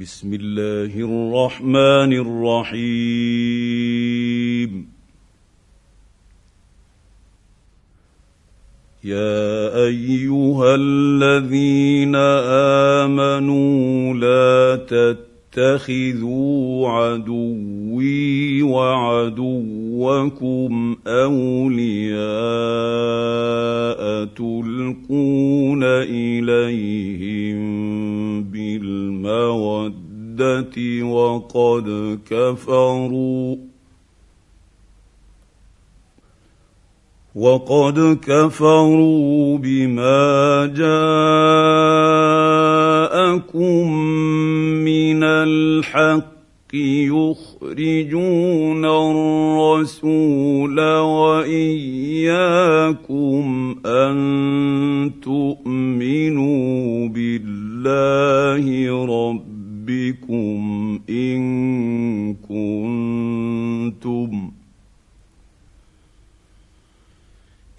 بسم الله الرحمن الرحيم. يا أيها الذين آمنوا لا تتخذوا عدوي وعدوكم أولياء تلقون إليهم بالمودة وقد كفروا وقد كفروا بما جاءكم من الحق يخرجون الرسول وإياكم ان تؤمنوا بالله ربكم ان كنتم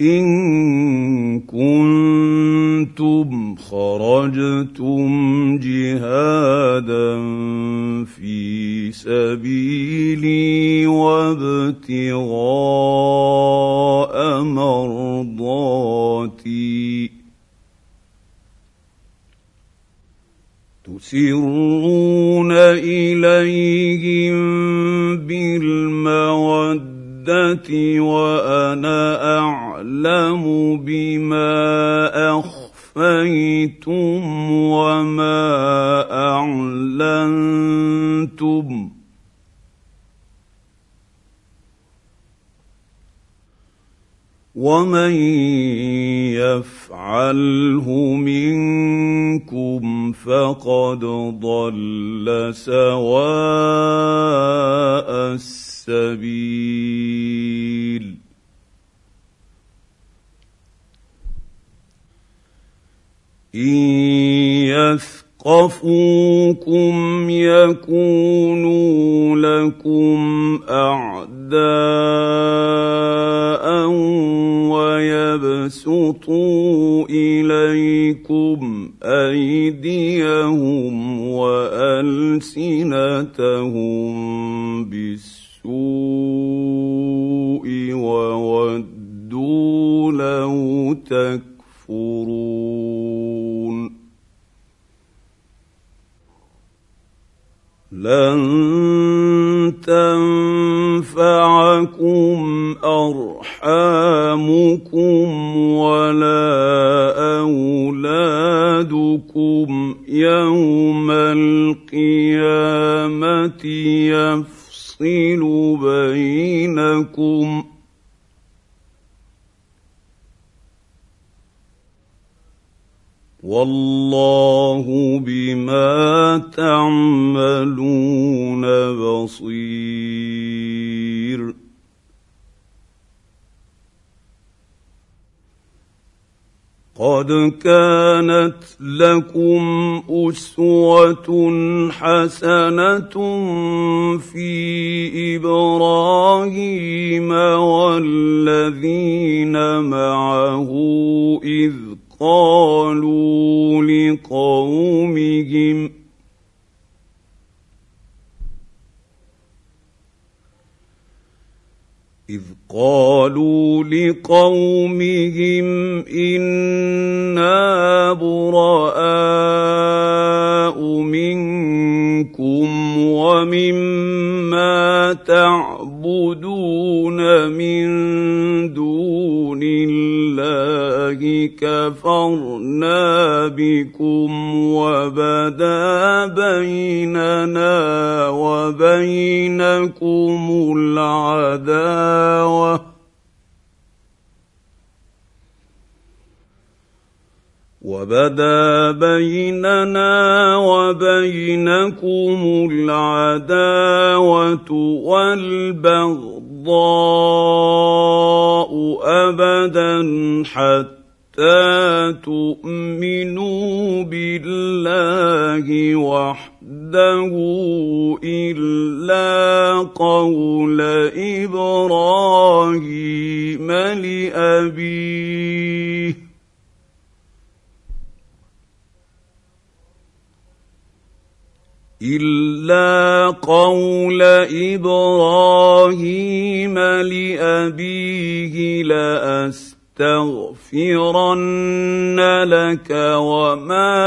ان كنتم خرجتم جهادا في سبيلي وابتغاء مرضاتي تسرون إليهم بالمودة وأنا أعلم بما أخفيتم وما أعلنتم. ومن منكم فقد ضل سواء السبيل. إن يثقفوكم يكونوا لكم أعداء ويبسطوا إليكم أيديهم وألسنتهم بالسوء وودوا لو تكفرون. لن تنفعكم أرحامكم ولا أولادكم يوم القيامة يفصل بينكم والله قد كانت لكم أسوة حسنة في إبراهيم والذين معه إذ قالوا لقومهم إذ قالوا لقومهم إنا براء وبدا بيننا وبينكم العداوه والبغضاء ابدا حتى تؤمنوا بالله وحده الا قول إبراهيم الا قول إبراهيم لابيه لاستغفرن لك وما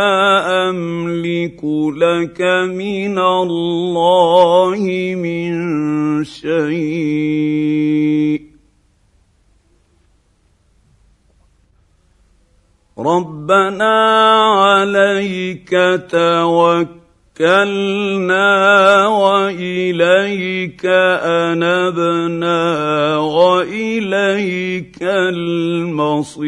املك لك من الله من شيء. ربنا عليك توكل توكلنا واليك انبنا واليك المصير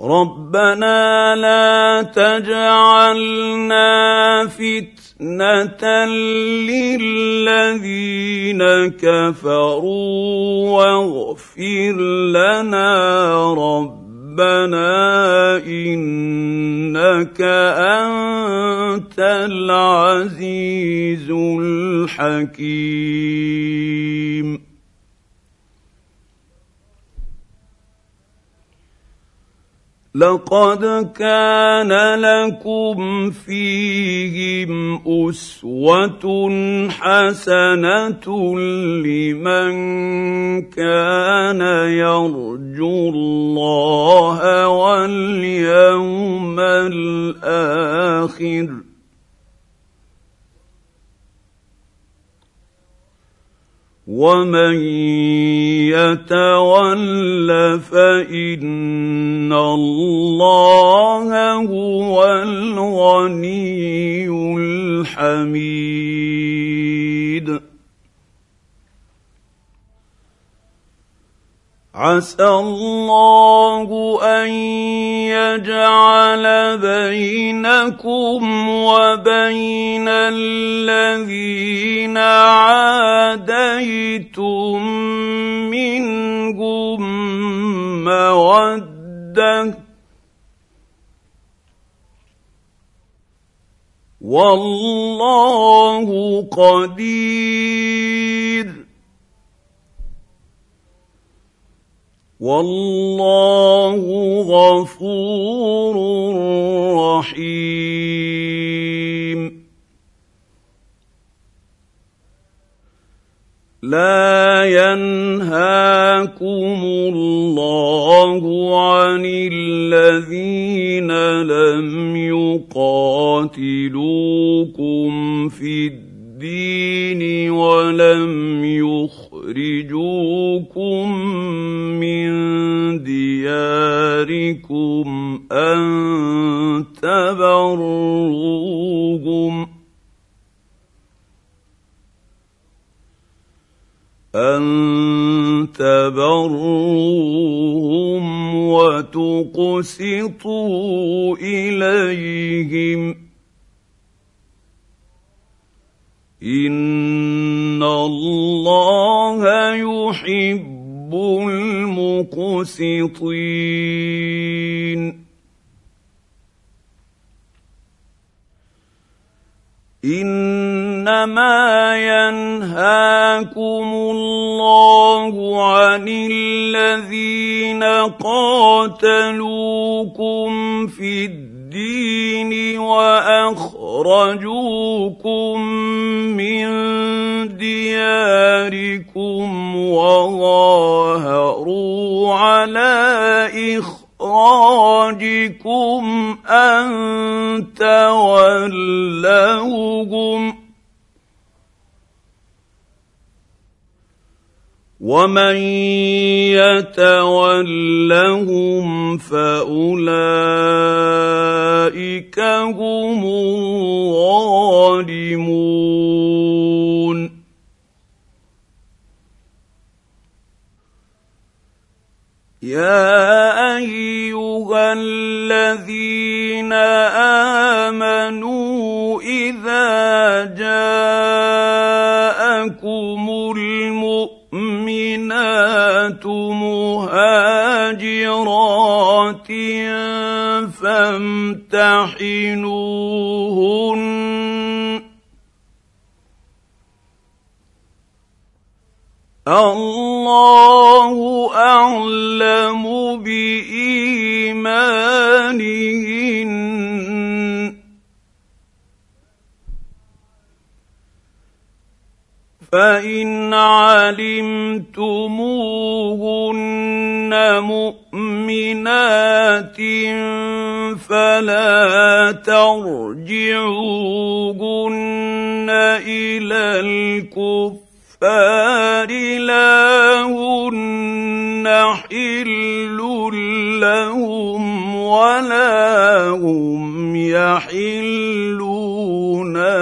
ربنا لا تجعلنا فتنه للذين كفروا واغفر لنا ربنا انك انت العزيز الحكيم لقد كان لكم فيهم أسوة حسنة لمن كان يرجو الله واليوم الآخر. ومن يتول فان الله هو الغني الحميد. عسى الله ان يجعل بينكم وبين الذين عاديتم منهم موده والله قدير والله غفور رحيم لا ينهاكم الله عن الذين لم يقاتلوكم في الدين ولم يخرجوكم وتقسطوا إليهم. إن الله يحب المقسطين. إنما ينهاكم الله عن الذين قاتلوكم في الدين وأخرجوكم من دياركم وظاهروا على إخراجكم أن تولوهم ومن يتولهم فاولئك هم الظالمون يا ايها الذين امنوا اذا جاءكم مهاجرات فامتحنوهن الله اعلم بايمانهن فإن علمتموهن مؤمنات فلا ترجعوهن إلى الكفار لا هن حل لهم ولا هم يحلون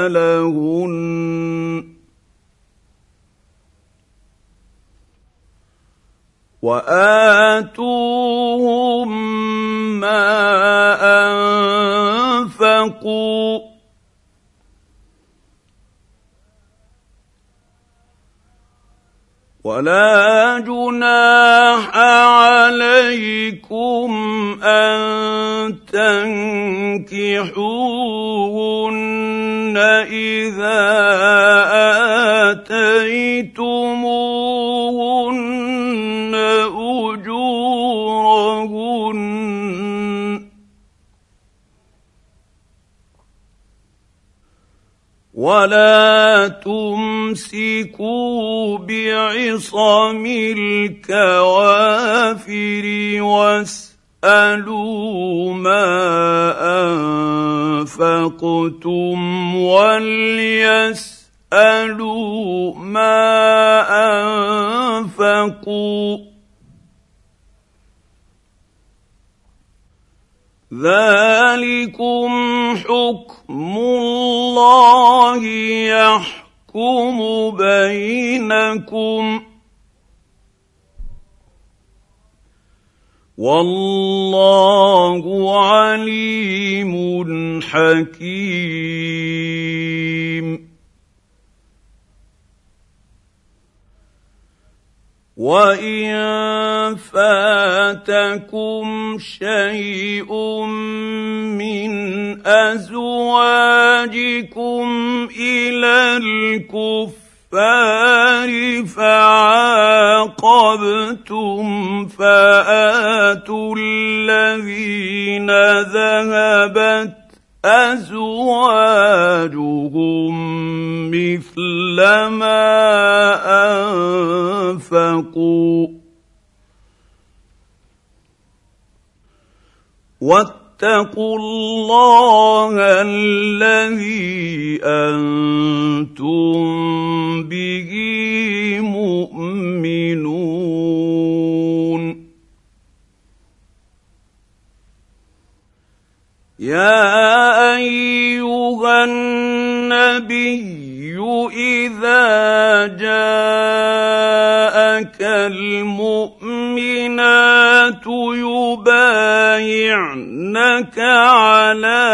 لهن وآتوهم ما أنفقوا ولا جناح عليكم أن تنكحوهن إذا اتيتموهن ولا تمسكوا بعصم الكوافر واسالوا ما انفقتم وليسالوا ما انفقوا ذلكم حكم الله يحكم بينكم. والله عليم حكيم. وان فاتكم شيء من أزواجكم إلى الكفار فعاقبتم فآتوا الذين ذهبت أزواجهم مثل ما أنفقوا. واتقوا الله الذي أنتم به مؤمنون. يا أيها النبي إذا جاءك المؤمنات يبايعنك على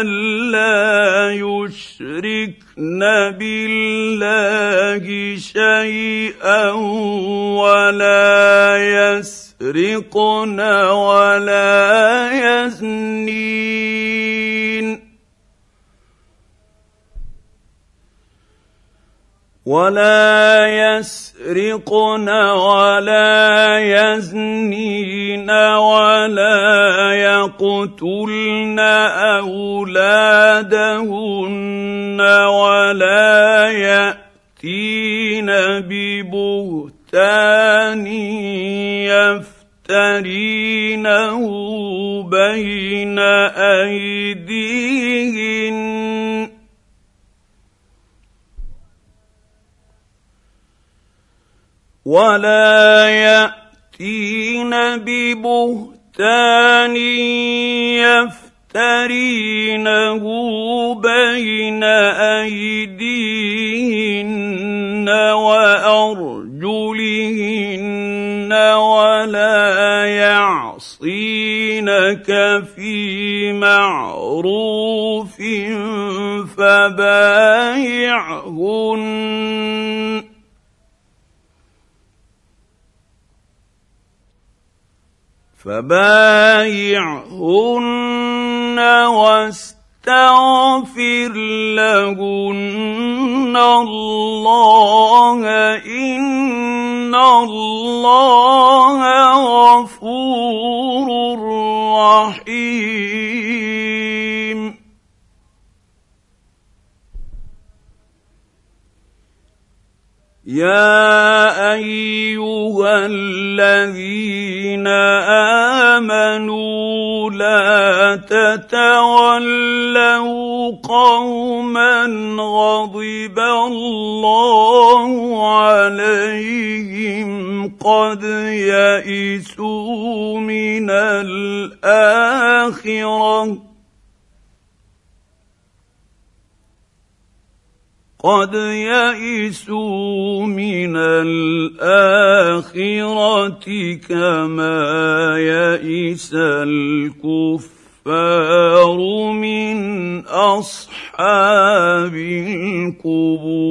أن لا يشركن بالله شيئا ولا يسرقن ولا يزنين. ولا يسرقن ولا يزنين ولا يقتلن أولادهن ولا يأتين ببهتان يفترينه بين أيديهن. ولا يأتين ببهتان يفترينه بين أيديهن وأرجلهن ولا يعصينك في معروف فبايعهن. فبايعهن. واستغفر لهن الله إن الله غفور رحيم. يا أيها الذين امنوا امنوا لا تتولوا قوما غضب الله عليهم قد يئسوا من الآخرة. قد يئسوا من الاخره كما يئس الكفار من اصحاب القبور